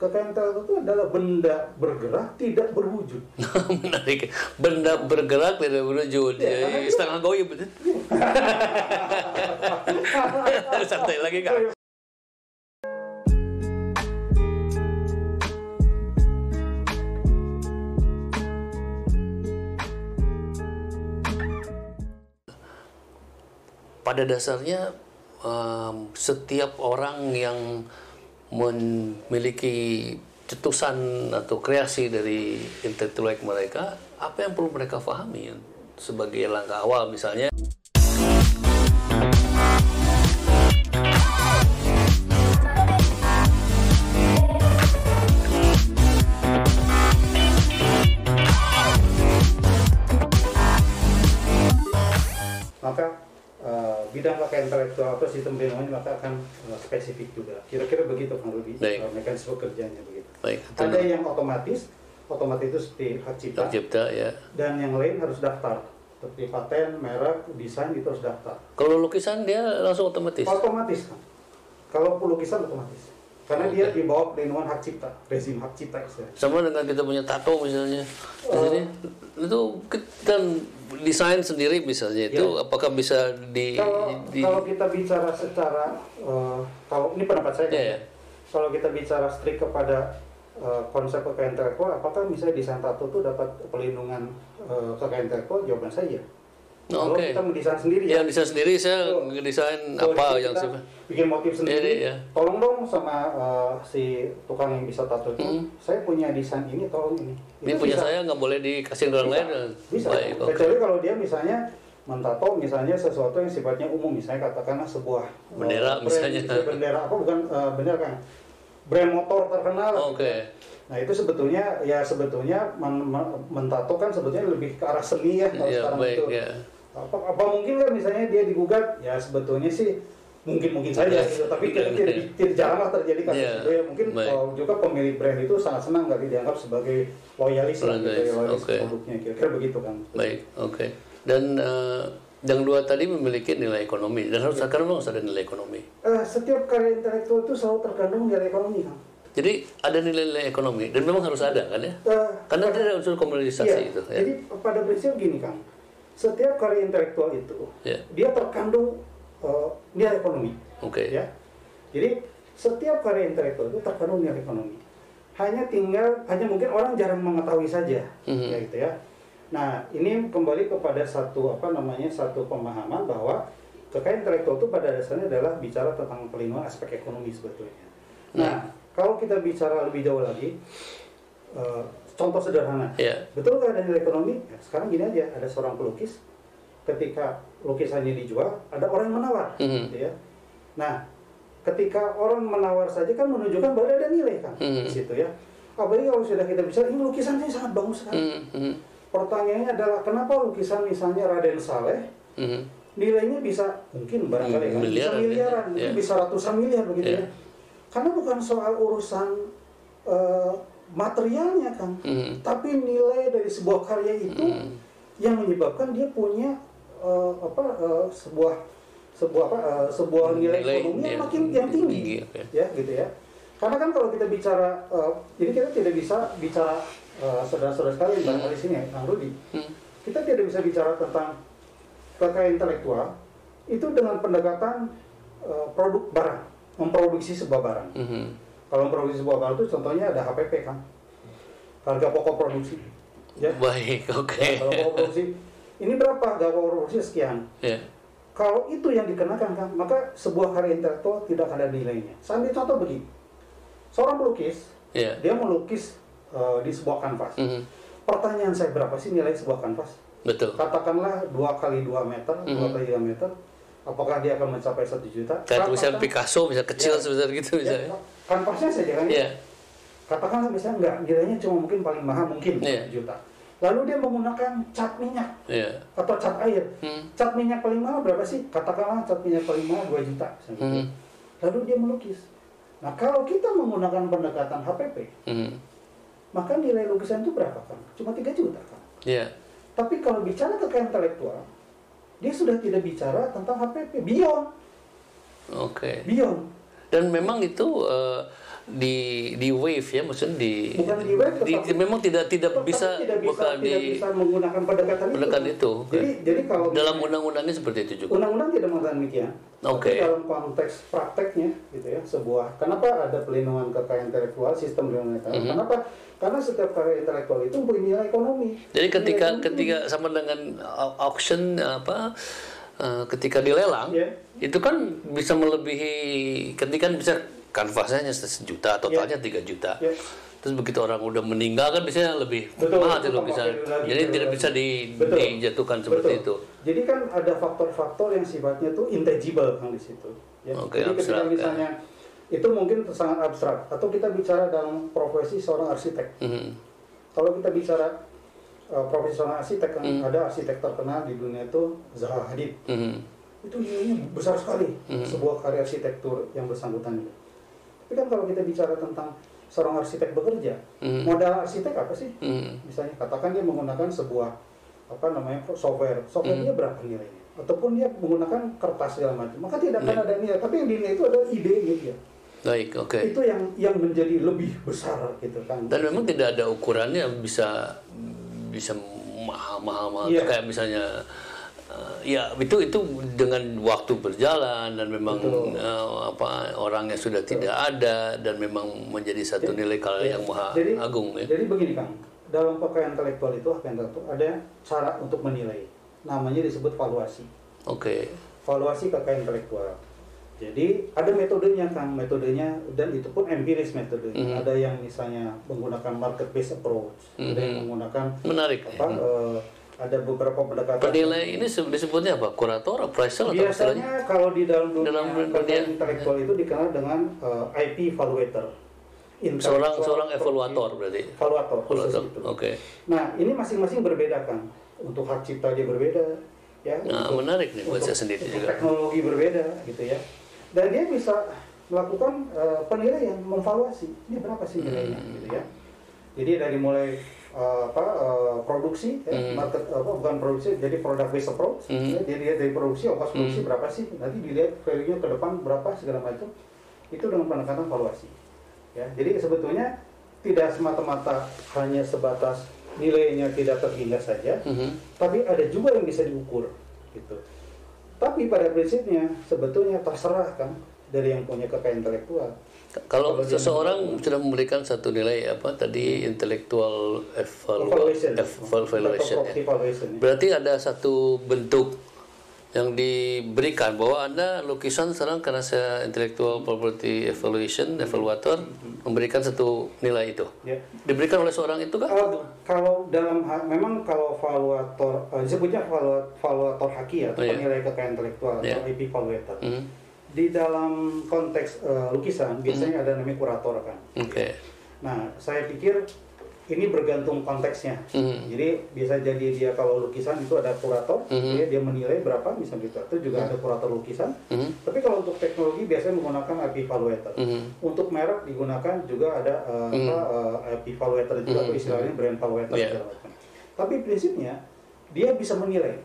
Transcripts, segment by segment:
kekayaan intelektual itu adalah benda bergerak tidak berwujud. Menarik. Benda bergerak tidak berwujud. Ya, Ya, setengah goyim betul. Santai lagi kak. Pada dasarnya em, setiap orang yang memiliki cetusan atau kreasi dari intelektual mereka, apa yang perlu mereka pahami sebagai langkah awal misalnya eh, bidang kekayaan intelektual atau sistem pelindungannya maka akan eh, spesifik juga. Kira-kira begitu Kang Rudi, eh, mekanisme kerjanya begitu. baik Ada yang otomatis, otomatis itu seperti hak cipta, tercipta ya. dan yang lain harus daftar. Seperti paten, merek, desain itu harus daftar. Kalau lukisan dia langsung otomatis. Otomatis kan. Kalau lukisan otomatis. Karena dia di bawah perlindungan hak cipta, rezim hak cipta istilahnya. Sama dengan kita punya tato misalnya. Di sini itu kita desain sendiri misalnya itu apakah bisa di, Kalau di kalau kita bicara secara eh, kalau ini pendapat saya kan, Iya, iya. kalau kita bicara strict kepada eh, konsep kekayaan intelektual, apakah misalnya desain tato itu dapat perlindungan eh, kekayaan intelektual? Jawaban saya iya. Oh, Kalau oke. kita mendesain sendiri ya, yang desain sendiri saya ngedesain kalau apa yang sih bikin motif sendiri, Iya, iya. tolong dong sama eh, si tukang yang bisa tato itu, Hmm. saya punya desain ini, tolong ini. ini punya bisa. saya nggak boleh dikasih ke orang lain Bisa. baik oke Kecuali kalau dia misalnya mentato misalnya sesuatu yang sifatnya umum, misalnya katakanlah sebuah eh, Bendera brand, misalnya. gitu, bendera apa bukan eh, bendera kan? Brand motor terkenal. oke Nah itu sebetulnya ya sebetulnya men- men- mentato kan sebetulnya lebih ke arah seni ya kalau ya sekarang baik itu. ya Apa, apa mungkin kan misalnya dia digugat ya sebetulnya sih mungkin mungkin saja gitu. Tapi tidak tidak, tidak jarang terjadi kasus Iya, itu ya mungkin uh, juga pemilik brand itu sangat senang kali dianggap sebagai loyalis lah gitu ya, Loyalis, oke. produknya kira-kira begitu kan. Baik oke. Dan eh, yang dua tadi memiliki nilai ekonomi. Dan harus karena memang harus ada nilai ekonomi. Eh, setiap karya intelektual itu selalu terkandung nilai ekonomi kan. Jadi ada nilai-nilai ekonomi. Dan memang harus ada kan ya? Eh, karena dia ada unsur komoditisasi iya, itu ya. Jadi pada prinsip gini kan setiap karya intelektual itu ya. dia terkandung eh, nilai ekonomi. Oke. Ya. Jadi setiap karya intelektual itu terkandung nilai ekonomi. Hanya tinggal hanya mungkin orang jarang mengetahui saja Mhm. ya gitu ya. Nah ini kembali kepada satu apa namanya satu pemahaman bahwa kekayaan intelektual itu pada dasarnya adalah bicara tentang pelindungan aspek ekonomi sebetulnya. Nah kalau kita bicara lebih jauh lagi eh, contoh sederhana ya betul nggak ada nilai ekonomi Ya, sekarang gini aja ada seorang pelukis ketika lukisannya dijual ada orang yang menawar Mhm. gitu ya nah ketika orang menawar saja kan menunjukkan bahwa ada nilai kan Mhm. di situ ya apalagi kalau sudah kita bicara ini lukisannya sangat bagus sekali Hmm, hmm, pertanyaannya adalah kenapa lukisan misalnya Raden Saleh hmm. nilainya bisa mungkin barangkali kan bisa Miliaran, ya. mungkin bisa ratusan miliar begitu Ya. ya karena bukan soal urusan eh, materialnya kan Hmm. tapi nilai dari sebuah karya itu Hmm. yang menyebabkan dia punya eh, apa eh, sebuah sebuah apa eh, sebuah nilai, Nilai, ekonomi yang ya, makin yang tinggi, tinggi, oke. ya gitu ya karena kan kalau kita bicara eh, jadi kita tidak bisa bicara eh, saudara-saudara sekalian barangkali sini ya Kang Rudi Hmm. kita tidak bisa bicara tentang kekayaan intelektual itu dengan pendekatan eh, produk barang memproduksi sebuah barang Hmm. Kalau memproduksi sebuah barang itu contohnya ada HPP kan? Harga pokok produksi. Ya. Baik oke. Kalau pokok produksi ini berapa? Harga pokok produksi sekian. Ya. Kalau itu yang dikenakan kan maka sebuah karya intelektual tidak ada nilainya. Saya ambil contoh begini. Seorang pelukis ya. dia melukis eh, di sebuah kanvas. Hmm. pertanyaan saya berapa sih nilai sebuah kanvas? Betul. Katakanlah dua kali dua meter dua kali dua meter apakah dia akan mencapai satu juta? Kayak tulisan Katakan- Picasso bisa kecil Ya. sebesar gitu ya, misalnya. Kanvasnya saja kan? Ya ya katakanlah misalnya enggak nilainya cuma mungkin paling mahal mungkin Iya. satu juta. Lalu dia menggunakan cat minyak. Ya atau cat air. Hmm. cat minyak paling mahal berapa sih? Katakanlah cat minyak paling mahal 2 juta misalnya gitu. Hmm. lalu dia melukis. Nah kalau kita menggunakan pendekatan HPP Hmm. maka nilai lukisan itu berapa kan cuma 3 juta kan ya tapi kalau bicara kekayaan intelektual dia sudah tidak bicara tentang HPP beyond. Oke. Beyond. Dan memang itu eh, di di wave ya maksudnya di Bukan di wave, di- tetapi- memang tidak tidak bisa tidak bisa, bukan tidak di bisa menggunakan pendekatan, pendekatan itu. Jadi, jadi kalau dalam undang-undangnya seperti itu juga. undang-undang tidak mengatakan demikian. Oke. Tapi dalam konteks prakteknya, gitu ya, sebuah kenapa ada pelindungan kekayaan intelektual, sistem pelindungan intelektual? Mhm. Kenapa? Karena setiap karya intelektual itu mempunyai nilai ekonomi. Jadi ketika Nilai ekonomi. ketika sama dengan au- auction apa eh, ketika dilelang Ya. itu kan bisa melebihi ketika bisa kanvasnya hanya sejuta totalnya 3 juta. Ya. Terus begitu orang udah meninggal kan biasanya lebih Betul, mahal itu itu value lagi, Jadi tidak bisa di, Betul. dijatuhkan seperti Betul. itu. Jadi kan ada faktor-faktor yang sifatnya tuh intangible kan di situ. Ya. Oke, Jadi ketika ya. misalnya itu mungkin sangat abstrak atau kita bicara dalam profesi seorang arsitek. Mhm. Kalau kita bicara uh, profesi seorang arsitek kan Hmm. ada arsitek terkenal di dunia itu Zaha Hadid. Mhm. Itu nilainya besar sekali Hmm. sebuah karya arsitektur yang bersangkutan itu. Tapi kan kalau kita bicara tentang seorang arsitek bekerja, Hmm. modal arsitek apa sih? Mhm. Misalnya katakan dia menggunakan sebuah apa namanya software, software Hmm. dia berapa nilainya? Ataupun dia menggunakan kertas segala macam, maka tidak akan Baik. ada nilai. Tapi yang dinilai itu adalah idenya dia. Baik, oke. Itu yang yang menjadi lebih besar gitu kan. Dan memang tidak ada ukurannya bisa bisa mahal-mahal mahal. Iya. kayak misalnya eh, ya itu itu dengan waktu berjalan dan memang Betul. eh, apa orangnya sudah tidak ada dan memang menjadi satu nilai karya yang maha Jadi- agung ya. Jadi begini Kang, dalam kekayaan intelektual itu apa yang intelektual ada cara untuk menilai. Namanya disebut valuasi. Oke. Valuasi kekayaan intelektual. Jadi ada metodenya Kang, metodenya dan itu pun empiris metodenya. Mhm. Ada yang misalnya menggunakan market based approach, ada yang Mhm. menggunakan Menarik. apa eh, ada beberapa pendekatan Penilai ini se- disebutnya apa? Kurator, appraisal atau biasanya kalau di dalam dunia Dalam dunia- intelektual itu dikenal dengan eh, IP evaluator Seorang seorang evaluator berarti. evaluator khusus Evaluator. itu. Oke. Nah, ini masing-masing berbeda kan. Untuk hak cipta dia berbeda, ya. Nah, untuk, menarik nih buat untuk- saya sendiri untuk juga. Teknologi berbeda, gitu ya. Dan dia bisa melakukan eh, penilaian, memvaluasi. Ini berapa sih nilainya, Hmm. gitu ya. Jadi dari mulai eh, apa eh, produksi, ya, Hmm. market apa bukan produksi, jadi product based approach. Hmm. Ya, dia lihat dari produksi, ongkos produksi berapa sih, nanti dilihat value-nya ke depan berapa segala macam. Itu dengan pendekatan valuasi. Ya, jadi sebetulnya tidak semata-mata hanya sebatas nilainya tidak terhingga saja, Mhm. tapi ada juga yang bisa diukur gitu. Tapi pada prinsipnya sebetulnya terserah kan dari yang punya kekayaan intelektual. Kalau seseorang sudah memberikan satu nilai apa tadi intellectual evalu- Evaluation, eval- valuation, Property ya. valuation, ya. Berarti ada satu bentuk yang diberikan bahwa anda lukisan sekarang karena saya intellectual property evaluation evaluator memberikan satu nilai itu Ya. diberikan oleh seorang itu kan? Kalau, kalau dalam memang kalau valuator eh, disebutnya valu- valuator haki ya atau Oh, iya. penilai kekayaan intelektual Iya. atau IP valuator. Hmm, Di dalam konteks eh, lukisan biasanya ada namanya kurator kan. Oke. Nah, saya pikir ini bergantung konteksnya. Hmm. Jadi bisa jadi dia kalau lukisan itu ada kurator, Mhm. dia, dia menilai berapa misalnya gitu. Itu juga ada kurator lukisan. Mhm. Tapi kalau untuk teknologi biasanya menggunakan IP evaluator. Mhm. Untuk merek digunakan juga ada eh, Mhm. apa, eh, IP evaluator juga atau Mhm. istilahnya brand evaluator Yeah. macam. Tapi prinsipnya dia bisa menilai,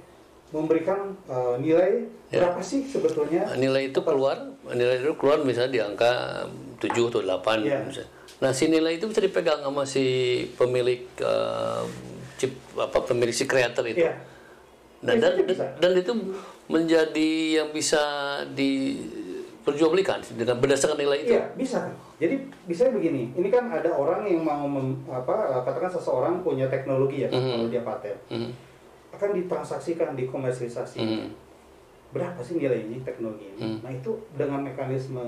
memberikan eh, nilai Yeah. berapa sih sebetulnya Nah, nilai itu keluar nilai itu keluar misalnya di angka 7 atau 8 Iya. misalnya. Nah, si nilai itu bisa dipegang sama si pemilik eh, chip apa pemilik si kreator itu. Iya. Nah, dan, Bisa, bisa. dan itu menjadi yang bisa diperjualbelikan dengan berdasarkan nilai itu. Iya, bisa. Jadi bisa begini, ini kan ada orang yang mau mem- apa katakan seseorang punya teknologi ya, Mhm. kalau dia paten, Mhm. Akan ditransaksikan, dikomersialisasi. Mhm. Berapa sih nilai ini teknologi ini? Mhm. Nah, itu dengan mekanisme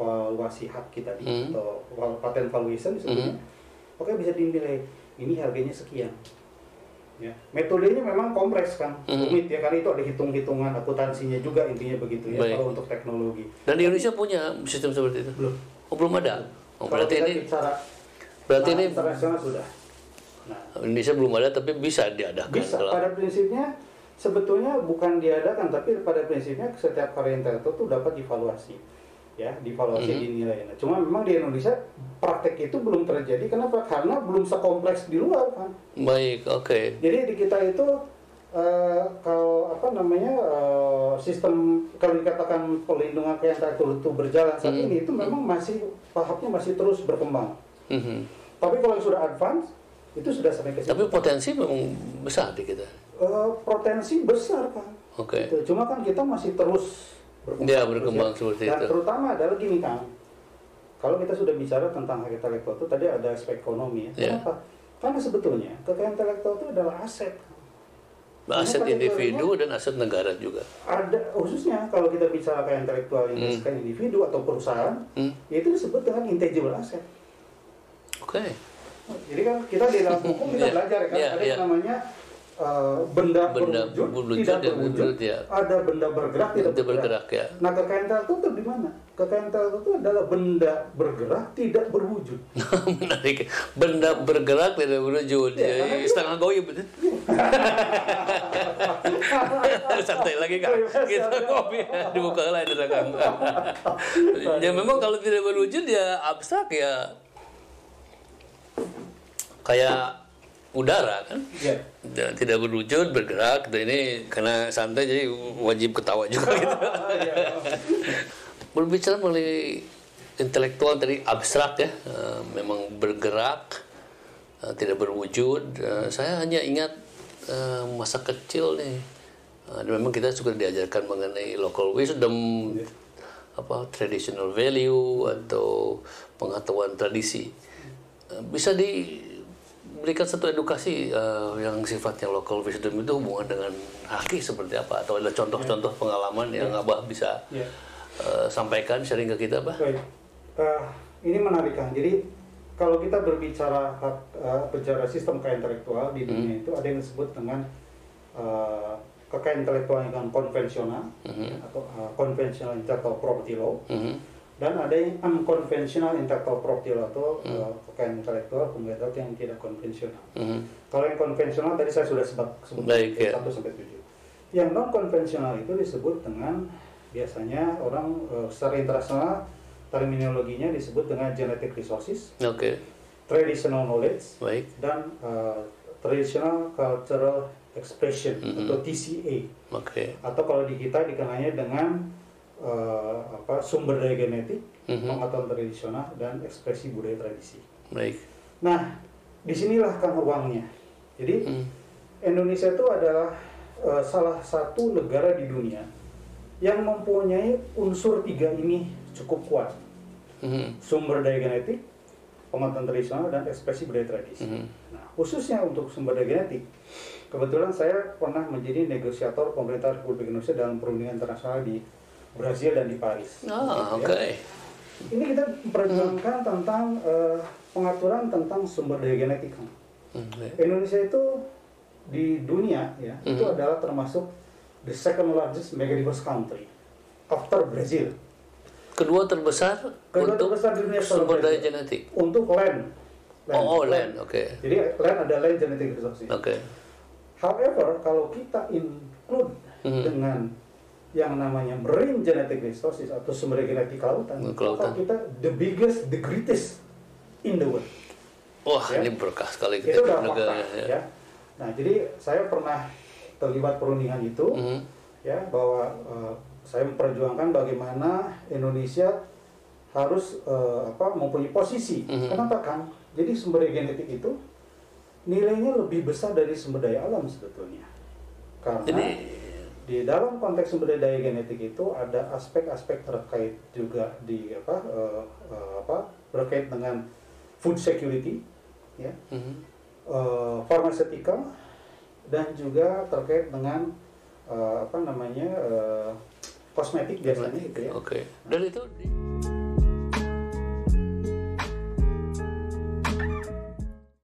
valuasi hak kita di Mhm. atau patent valuation sebetulnya. Oke, bisa dinilai ini harganya sekian. Ya. Metodenya memang kompleks kan, Mhm. rumit ya, karena itu ada hitung-hitungan akuntansinya juga intinya begitu ya Baik. kalau untuk teknologi. Dan di Indonesia punya sistem seperti itu? Belum. Oh, belum ada. Oh, Kalau berarti ini bicara berarti nah, ini internasional sudah. Nah, Indonesia belum ada tapi bisa diadakan. bisa kalau- pada prinsipnya sebetulnya bukan diadakan tapi pada prinsipnya setiap karya intelektual itu dapat divaluasi. Ya, divaluasi Mhm. dinilai. Nah, cuma memang di Indonesia praktek itu belum terjadi kenapa? Karena belum sekompleks di luar kan. Baik, oke. Jadi di kita itu eh, kalau apa namanya eh, sistem kalau dikatakan pelindungan kekayaan intelektual itu berjalan saat Hmm. ini itu memang masih tahapnya masih terus berkembang. Mhm. Tapi kalau yang sudah advance itu sudah sampai ke situ. Tapi potensi memang besar di kita. Eh, potensi besar kan. Oke. Gitu. Cuma kan kita masih terus berkembang. Ya, terus berkembang seperti Dan itu. terutama adalah gini kan. Kalau kita sudah bicara tentang hak intelektual itu tadi ada aspek ekonomi ya. Ya. Kenapa? Karena sebetulnya kekayaan intelektual itu adalah aset. Aset Karena individu dan aset negara juga. Ada khususnya kalau kita bicara kekayaan intelektual yang Hmm. individu atau perusahaan, Hmm. itu disebut dengan intangible asset. Oke. Jadi kan kita di dalam hukum kita Ya, belajar kan ya, ada ya. yang namanya uh, benda, Benda berwujud, berwujud tidak dan berwujud, ya. ada benda bergerak tidak Tidak bergerak. bergerak ya. Nah kekayaan itu di mana? Kekayaan itu adalah benda bergerak tidak berwujud. Menarik. Benda bergerak tidak berwujud. Ya, Ya, setengah goyim betul. Santai lagi kan. Kita kopi dibuka lah di belakang. ya memang kalau tidak berwujud ya abstrak ya kayak udara kan. ya. Tidak berwujud bergerak dan ini karena santai jadi wajib ketawa juga gitu. Berbicara mengenai intelektual tadi abstrak ya, eh, memang bergerak, eh, tidak berwujud. Eh, saya hanya ingat masa kecil nih, dan memang kita suka diajarkan mengenai local wisdom, apa traditional value atau pengetahuan tradisi. Bisa diberikan satu edukasi eh, yang sifatnya local wisdom itu hubungan dengan haki seperti apa atau ada contoh-contoh pengalaman yang abah bisa Ya. eh, sampaikan sharing ke kita bah Baik. Eh, ini menarik kan. Jadi kalau kita berbicara hak eh, berbicara sistem kekayaan intelektual di dunia itu ada yang disebut dengan eh, kekayaan intelektual yang konvensional atau eh, conventional intellectual property law Mhm. Dan ada yang unconventional intellectual property law atau eh, kekayaan intelektual yang tidak konvensional. Mhm. Kalau yang konvensional tadi saya sudah sebut sebut Baik, ya. 1 sampai 7. Yang non konvensional itu disebut dengan biasanya orang eh, secara internasional terminologinya disebut dengan genetic resources, oke traditional knowledge baik dan eh, traditional cultural expression Mhm. atau TCA oke atau kalau di kita dikenalnya dengan eh, apa sumber daya genetik, Mhm. pengetahuan tradisional dan ekspresi budaya tradisi. baik Nah, di sinilah kan uangnya. Jadi Mhm. Indonesia itu adalah eh, salah satu negara di dunia yang mempunyai unsur tiga ini cukup kuat. Mhm. Sumber daya genetik, pengetahuan tradisional, dan ekspresi budaya tradisi. Mhm. Nah, khususnya untuk sumber daya genetik, kebetulan saya pernah menjadi negosiator pemerintah Republik Indonesia dalam perundingan internasional di Brazil dan di Paris. ah Gitu oke ya. Ini kita memperjuangkan tentang eh, pengaturan tentang sumber daya genetik. Mhm. Indonesia itu di dunia ya itu Mhm. adalah termasuk the second largest megadiverse country after Brazil. kedua terbesar Kedua untuk terbesar di dunia sumber daya Brazil. genetik Untuk land. oh, oh land oke Jadi land ada land genetic resources. oke However, kalau kita include Mhm. dengan yang namanya marine genetic resources atau sumber genetik lautan, Kelautan. maka kita the biggest, the greatest in the world. wah Ya. ini berkah sekali Itu kita udah negara fakta, ya, ya. Nah, jadi saya pernah terlibat perundingan itu, Mhm. ya bahwa eh, saya memperjuangkan bagaimana Indonesia harus eh, apa mempunyai posisi. Mhm. Kenapa kan? Jadi sumber genetik itu nilainya lebih besar dari sumber daya alam sebetulnya. Karena Jadi- di dalam konteks sumber daya genetik itu ada aspek-aspek terkait juga di apa eh, eh, apa berkait dengan food security, ya, Mhm. eh, pharmaceutical dan juga terkait dengan eh, apa namanya eh, kosmetik biasanya gitu ya. oke dan itu di-